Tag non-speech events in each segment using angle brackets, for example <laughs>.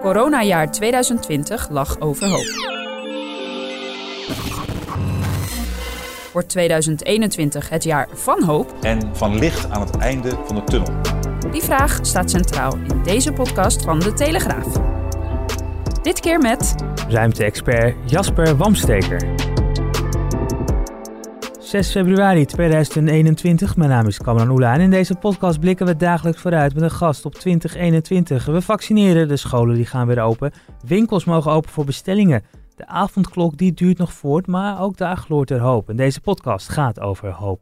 Coronajaar 2020 lag overhoop. Wordt 2021 het jaar van hoop? En van licht aan het einde van de tunnel? Die vraag staat centraal in deze podcast van De Telegraaf. Dit keer met... Ruimte-expert Jasper Wamsteker. 6 februari 2021, mijn naam is Cameron Oela en in deze podcast blikken we dagelijks vooruit met een gast op 2021. We vaccineren, de scholen die gaan weer open, winkels mogen open voor bestellingen. De avondklok die duurt nog voort, maar ook daar gloort er hoop. En deze podcast gaat over hoop.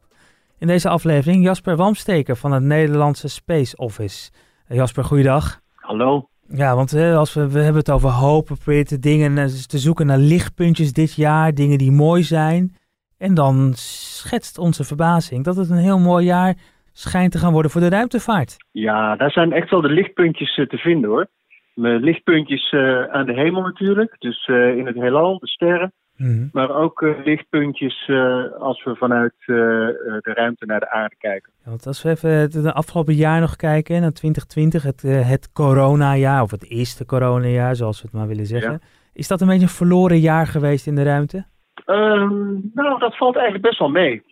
In deze aflevering Jasper Wamsteker van het Nederlandse Space Office. Jasper, goeiedag. Hallo. Ja, want als we, we hebben het over hoop, we proberen te, dingen, eh, te zoeken naar lichtpuntjes dit jaar, dingen die mooi zijn. En dan schetst onze verbazing dat het een heel mooi jaar schijnt te gaan worden voor de ruimtevaart. Ja, daar zijn echt wel de lichtpuntjes eh, te vinden hoor. Lichtpuntjes uh, aan de hemel natuurlijk, dus uh, in het heelal, de sterren. Mm Maar ook uh, lichtpuntjes als we vanuit de ruimte naar de aarde kijken. Ja, want als we even het afgelopen jaar nog kijken, naar 2020, het, het coronajaar, of het eerste coronajaar, zoals we het maar willen zeggen. Ja. Is dat een beetje een verloren jaar geweest in de ruimte? Um, nou, dat valt eigenlijk best wel mee.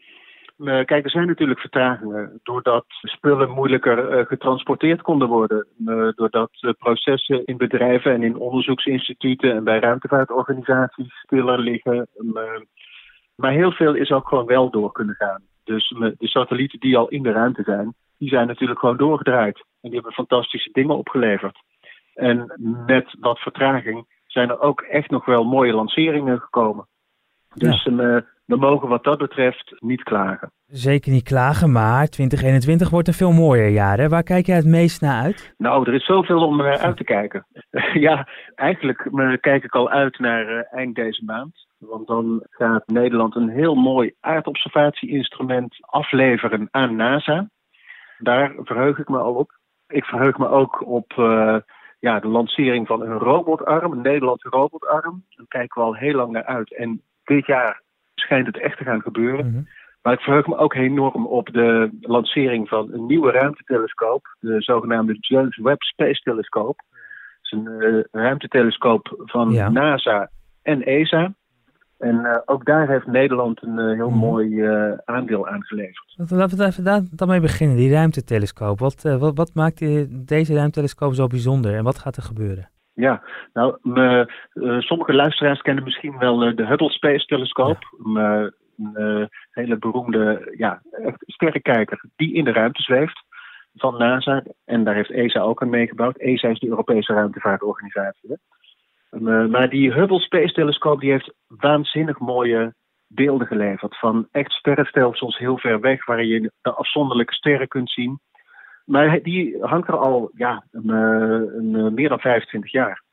Uh, kijk, er zijn natuurlijk vertragingen doordat spullen moeilijker uh, getransporteerd konden worden. Uh, doordat processen in bedrijven en in onderzoeksinstituten en bij ruimtevaartorganisaties stiller liggen. maar heel veel is ook gewoon wel door kunnen gaan. Dus de satellieten die al in de ruimte zijn, die zijn natuurlijk gewoon doorgedraaid. En die hebben fantastische dingen opgeleverd. En met wat vertraging zijn er ook echt nog wel mooie lanceringen gekomen. Dus ja. we mogen wat dat betreft niet klagen. Zeker niet klagen, maar 2021 wordt een veel mooier jaar. Hè? Waar kijk jij het meest naar uit? Nou, er is zoveel om naar uit te kijken. <laughs> ja, eigenlijk kijk ik al uit naar uh, eind deze maand. Want dan gaat Nederland een heel mooi aardobservatie-instrument afleveren aan NASA. Daar verheug ik me al op. Ik verheug me ook op uh, ja, de lancering van een robotarm, een Nederlandse robotarm. Daar kijken we al heel lang naar uit. En dit jaar schijnt het echt te gaan gebeuren. Mm -hmm. Maar ik verheug me ook enorm op de lancering van een nieuwe ruimtetelescoop, de zogenaamde James Webb Space Telescope. Het is een uh, ruimtetelescoop van ja. NASA en ESA. En uh, ook daar heeft Nederland een uh, heel mm -hmm. mooi aandeel aan geleverd. Laten we even daar, daarmee beginnen, die ruimtetelescoop. Wat, wat, wat maakt deze ruimtetelescoop zo bijzonder en wat gaat er gebeuren? Ja, nou, me, uh, sommige luisteraars kennen misschien wel uh, de Hubble Space Telescoop. Ja. een hele beroemde ja, sterrenkijker die in de ruimte zweeft van NASA. En daar heeft ESA ook aan meegebouwd. ESA is de Europese ruimtevaartorganisatie. maar die Hubble Space Telescoop die heeft waanzinnig mooie beelden geleverd. Van echt sterrenstelsels heel ver weg, waar je de afzonderlijke sterren kunt zien. Maar die hangt er al ja, een, een, meer dan 25 jaar.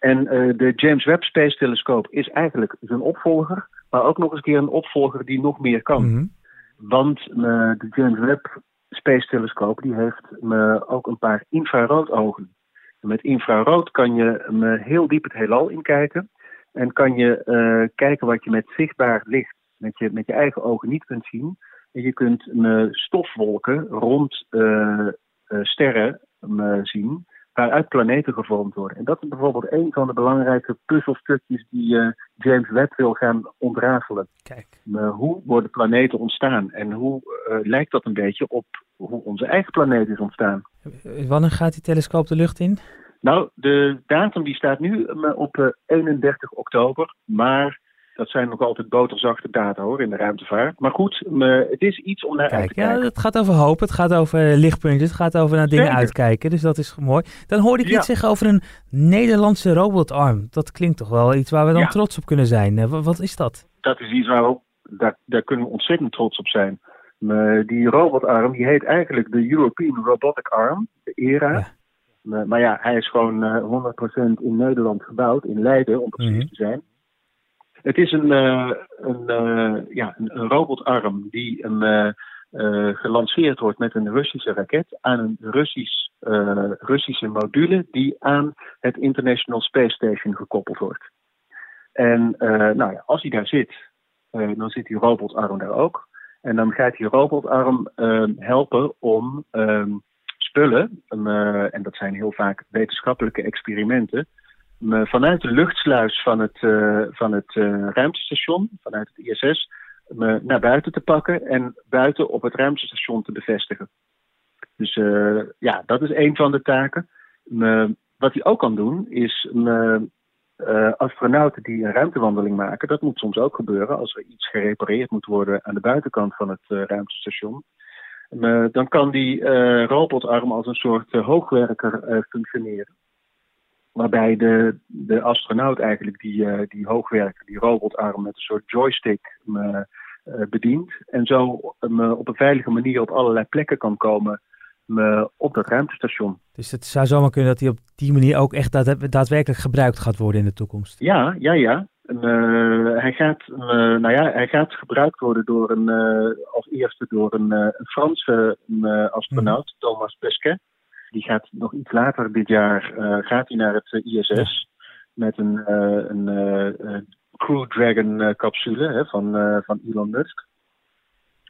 En uh, de James Webb Space Telescope is eigenlijk zijn opvolger, maar ook nog eens een keer een opvolger die nog meer kan. Mm -hmm. Want uh, de James Webb Space Telescope die heeft uh, ook een paar infraroodogen. Met infrarood kan je heel diep het heelal inkijken en kan je kijken wat je met zichtbaar licht, met je, met je eigen ogen niet kunt zien. Je kunt stofwolken rond uh, uh, sterren zien waaruit planeten gevormd worden. En dat is bijvoorbeeld een van de belangrijke puzzelstukjes die James Webb wil gaan ontrafelen. Kijk. hoe worden planeten ontstaan en hoe lijkt dat een beetje op hoe onze eigen planeet is ontstaan? Wanneer gaat die telescoop de lucht in? Nou, de datum die staat nu op 31 oktober, maar dat zijn nog altijd boterzachte data hoor in de ruimtevaart. Maar goed, het is iets om naar Kijk, uit te kijken. Ja, het gaat over hoop, het gaat over lichtpuntjes, het gaat over naar dingen Zeker. uitkijken. Dus dat is mooi. Dan hoorde ik Ja. iets zeggen over een Nederlandse robotarm. Dat klinkt toch wel iets waar we dan Ja. trots op kunnen zijn. Eh, wa- Wat is dat? Dat is iets waar we, daar, daar kunnen we ontzettend trots op zijn. Die robotarm die heet eigenlijk de European Robotic Arm, era. Ja. Maar, maar ja, hij is gewoon eh, 100% in Nederland gebouwd, in Leiden om precies Mhm. te zijn. Het is een, eh, een, eh, ja, een, robotarm die een, eh, gelanceerd wordt met een Russische raket aan een Russisch, Russische module die aan het International Space Station gekoppeld wordt. En nou ja, als hij daar zit, dan zit die robotarm daar ook. En dan gaat die robotarm eh, helpen om ehm, spullen, en dat zijn heel vaak wetenschappelijke experimenten, me vanuit de luchtsluis van het, eh, van het eh, ruimtestation, vanuit het ISS, me naar buiten te pakken en buiten op het ruimtestation te bevestigen. Dus eh, ja, dat is een van de taken. Me- wat hij ook kan doen, is me, astronauten die een ruimtewandeling maken, dat moet soms ook gebeuren als er iets gerepareerd moet worden aan de buitenkant van het ruimtestation. Me- dan kan die robotarm als een soort hoogwerker functioneren. Waarbij de, de astronaut eigenlijk die, eh, die hoogwerker, die robotarm met een soort joystick me, eh, bedient. En zo me op een veilige manier op allerlei plekken kan komen me, op dat ruimtestation. Dus het zou zomaar kunnen dat hij op die manier ook echt daad- daadwerkelijk gebruikt gaat worden in de toekomst. Ja, ja, ja. Eh, hij, gaat, eh, nou ja, hij gaat gebruikt worden door een, eh, als eerste door een, eh, een Franse eh, astronaut, Thomas Pesquet. Die gaat nog iets later dit jaar eh, gaat hij naar het eh, ISS met een, eh, een Crew Dragon capsule hè, van, van Elon Musk.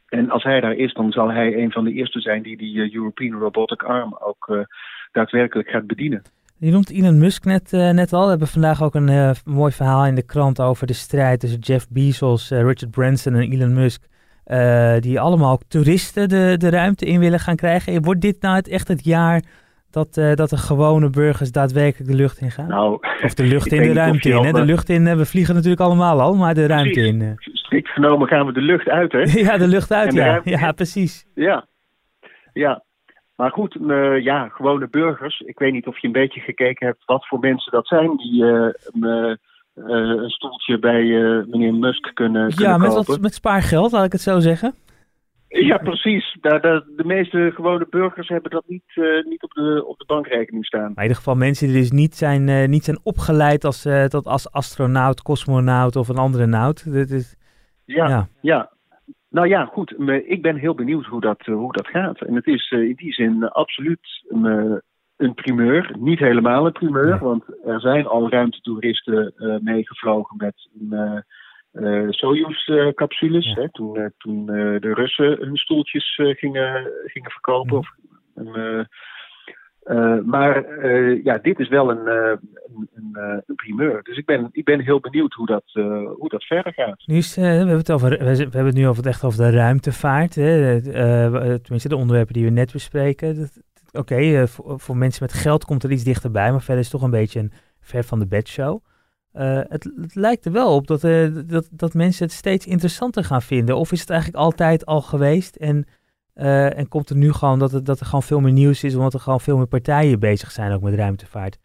En als hij daar is, dan zal hij een van de eerste zijn die die European Robotic Arm ook daadwerkelijk gaat bedienen. Je noemt Elon Musk net, net al. We hebben vandaag ook een mooi verhaal in de krant over de strijd tussen Jeff Bezos, Richard Branson en Elon Musk. Eh, die allemaal ook toeristen de, de ruimte in willen gaan krijgen. Wordt dit nou het, echt het jaar dat, eh, dat de gewone burgers daadwerkelijk de lucht in gaan? Nou, of de lucht <laughs> in de ruimte in. Hè? De eh, lucht in, eh, we vliegen natuurlijk allemaal al, maar de ruimte Precies. in. eh. strikt genomen gaan we de lucht uit, hè? <laughs> ja, de lucht uit, de ja. ruimte Ja, precies. Ja. Ja. Maar goed, eh, ja, gewone burgers. Ik weet niet of je een beetje gekeken hebt wat voor mensen dat zijn die eh, me, eh, een stoeltje bij eh, meneer Musk kunnen, Ja, kunnen met, kopen. wat, met spaargeld, laat ik het zo zeggen. Ja, precies. Daar, daar- de meeste gewone burgers hebben dat niet, eh, niet op, de, op de bankrekening staan. Maar in ieder geval mensen die dus niet zijn, eh, niet zijn opgeleid als, eh, tot als astronaut, cosmonaut of een andere naut. Dit is, Ja, ja. ja. Nou ja, goed. Ik ben heel benieuwd hoe dat, eh, hoe dat gaat. En het is eh, in die zin eh, absoluut een, eh, een primeur. Niet helemaal een primeur, want er zijn al ruimtetoeristen eh, meegevlogen met een, eh, Soyuz-capsules. Ja. toen toen de Russen hun stoeltjes gingen, gingen verkopen. Of, maar ja, dit is wel een, een, een, een primeur. Dus ik ben, ik ben heel benieuwd hoe dat, hoe dat verder gaat. Nu is, we, hebben het over, we hebben het nu over, echt over de ruimtevaart. Hè? tenminste, de onderwerpen die we net bespreken. Dat- Oké, eh, voor, mensen met geld komt er iets dichterbij, maar verder is het toch een beetje een ver van de bedshow. Eh het, het lijkt er wel op dat, eh, dat, dat mensen het steeds interessanter gaan vinden. Of is het eigenlijk altijd al geweest en, en komt er nu gewoon dat, het, dat er gewoon veel meer nieuws is, omdat er gewoon veel meer partijen bezig zijn ook met ruimtevaart?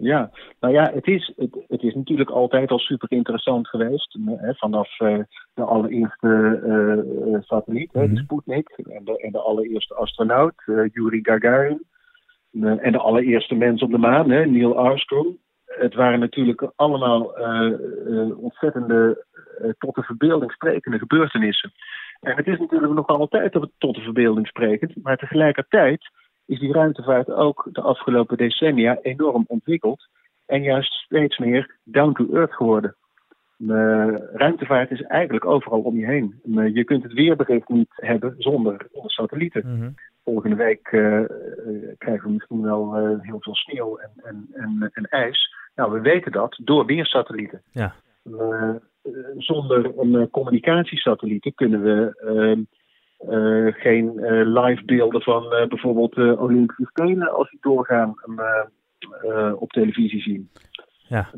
Ja, nou ja, het is, het, het is natuurlijk altijd al super interessant geweest. Hè, vanaf eh, de allereerste eh, eh, satelliet, Mhm. de Sputnik, en de, en de allereerste astronaut, eh, Yuri Gagarin. En de allereerste mens op de maan, hè, Neil Armstrong. Het waren natuurlijk allemaal ontzettende, tot de verbeelding sprekende gebeurtenissen. En het is natuurlijk nog altijd tot de verbeelding sprekend, maar tegelijkertijd is die ruimtevaart ook de afgelopen decennia enorm ontwikkeld en juist steeds meer down to earth geworden. Ruimtevaart is eigenlijk overal om je heen. Uh, je kunt het weerbericht niet hebben zonder, satellieten. Mm -hmm. Volgende week uh, krijgen we misschien wel heel veel sneeuw en, en, en, en, ijs. Nou, we weten dat door weersatellieten. Ja. zonder een communicatiesatellieten kunnen we uh, geen uh, live beelden van uh, bijvoorbeeld Olympische Spelen als die doorgaan op televisie zien. Ja.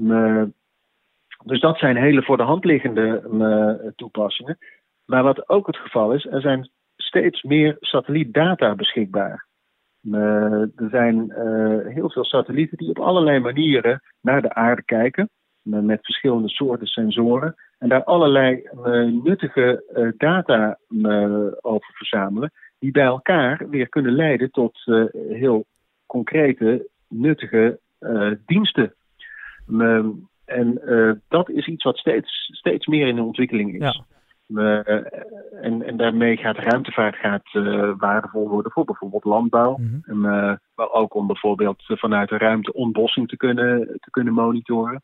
dus dat zijn hele voor de hand liggende toepassingen. Maar wat ook het geval is, er zijn steeds meer satellietdata beschikbaar. er zijn heel veel satellieten die op allerlei manieren naar de aarde kijken, met verschillende soorten sensoren. En daar allerlei uh, nuttige uh, data uh, over verzamelen, die bij elkaar weer kunnen leiden tot heel concrete, nuttige diensten. Ehm, en dat is iets wat steeds, steeds meer in de ontwikkeling is. Ja. en, en daarmee gaat ruimtevaart gaat, waardevol worden voor bijvoorbeeld landbouw. Mhm. maar ook om bijvoorbeeld vanuit de ruimte ontbossing te kunnen, te kunnen monitoren.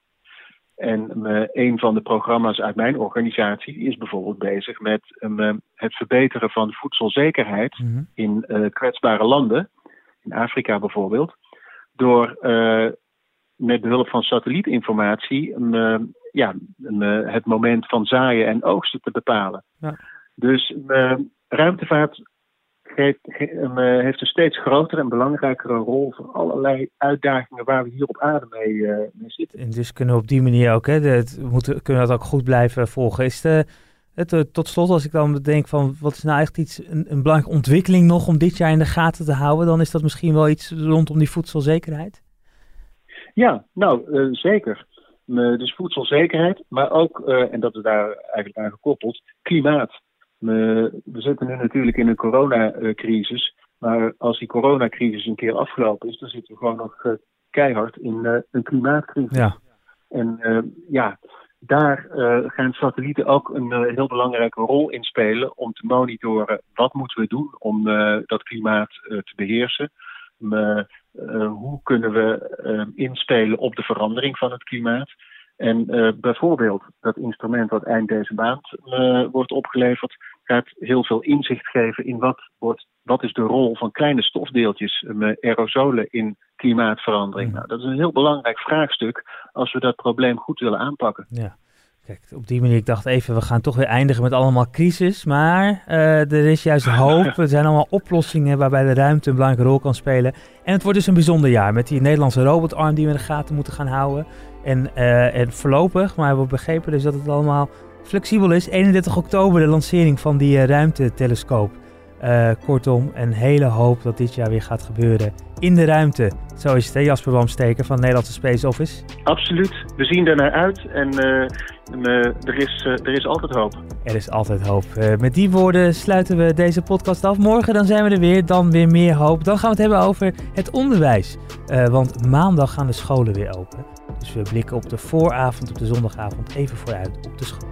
En uh, een van de programma's uit mijn organisatie is bijvoorbeeld bezig met uh, het verbeteren van voedselzekerheid mhm. in uh, kwetsbare landen, in Afrika bijvoorbeeld, door met behulp van satellietinformatie ja, het moment van zaaien en oogsten te bepalen. Ja. Dus ruimtevaart geeft, eh, heeft een steeds grotere en belangrijkere rol voor allerlei uitdagingen waar we hier op aarde mee, uh, mee zitten. En dus kunnen we op die manier ook, hè, het, moeten, kunnen we dat ook goed blijven volgen. Is de, het, eh, tot slot, als ik dan denk van wat is nou echt iets, een, een, belangrijke ontwikkeling nog om dit jaar in de gaten te houden, dan is dat misschien wel iets rondom die voedselzekerheid? Ja, nou uh, zeker. dus voedselzekerheid, maar ook, en dat is daar eigenlijk aan gekoppeld, klimaat. We, zitten nu natuurlijk in een coronacrisis. Maar als die coronacrisis een keer afgelopen is, dan zitten we gewoon nog eh, keihard in eh, een klimaatcrisis. Ja. En uh, ja, daar gaan satellieten ook een heel belangrijke rol in spelen om te monitoren wat moeten we doen om dat klimaat te beheersen. hoe kunnen we inspelen op de verandering van het klimaat? En bijvoorbeeld dat instrument wat eind deze maand wordt opgeleverd, gaat heel veel inzicht geven in wat, wordt, wat is de rol van kleine stofdeeltjes, uh, aerosolen in klimaatverandering. Mm. Nou, dat is een heel belangrijk vraagstuk als we dat probleem goed willen aanpakken. Ja. Kijk, op die manier, ik dacht even, we gaan toch weer eindigen met allemaal crisis. Maar er is juist <laughs> hoop. Er zijn allemaal oplossingen waarbij de ruimte een belangrijke rol kan spelen. En het wordt dus een bijzonder jaar met die Nederlandse robotarm die we in de gaten moeten gaan houden. En, uh, en voorlopig, maar we hebben begrepen dus dat het allemaal flexibel is. 31 oktober de lancering van die uh, ruimtetelescoop. Uh, kortom, een hele hoop dat dit jaar weer gaat gebeuren in de ruimte. Zo is het, hè, Jasper Wamsteker van de Nederlandse Space Office. Absoluut. We zien er naar uit en er, is, er is altijd hoop. Er is altijd hoop. met die woorden sluiten we deze podcast af. Morgen dan zijn we er weer, dan weer meer hoop. Dan gaan we het hebben over het onderwijs. want maandag gaan de scholen weer open. Dus we blikken op de vooravond, op de zondagavond even vooruit op de school.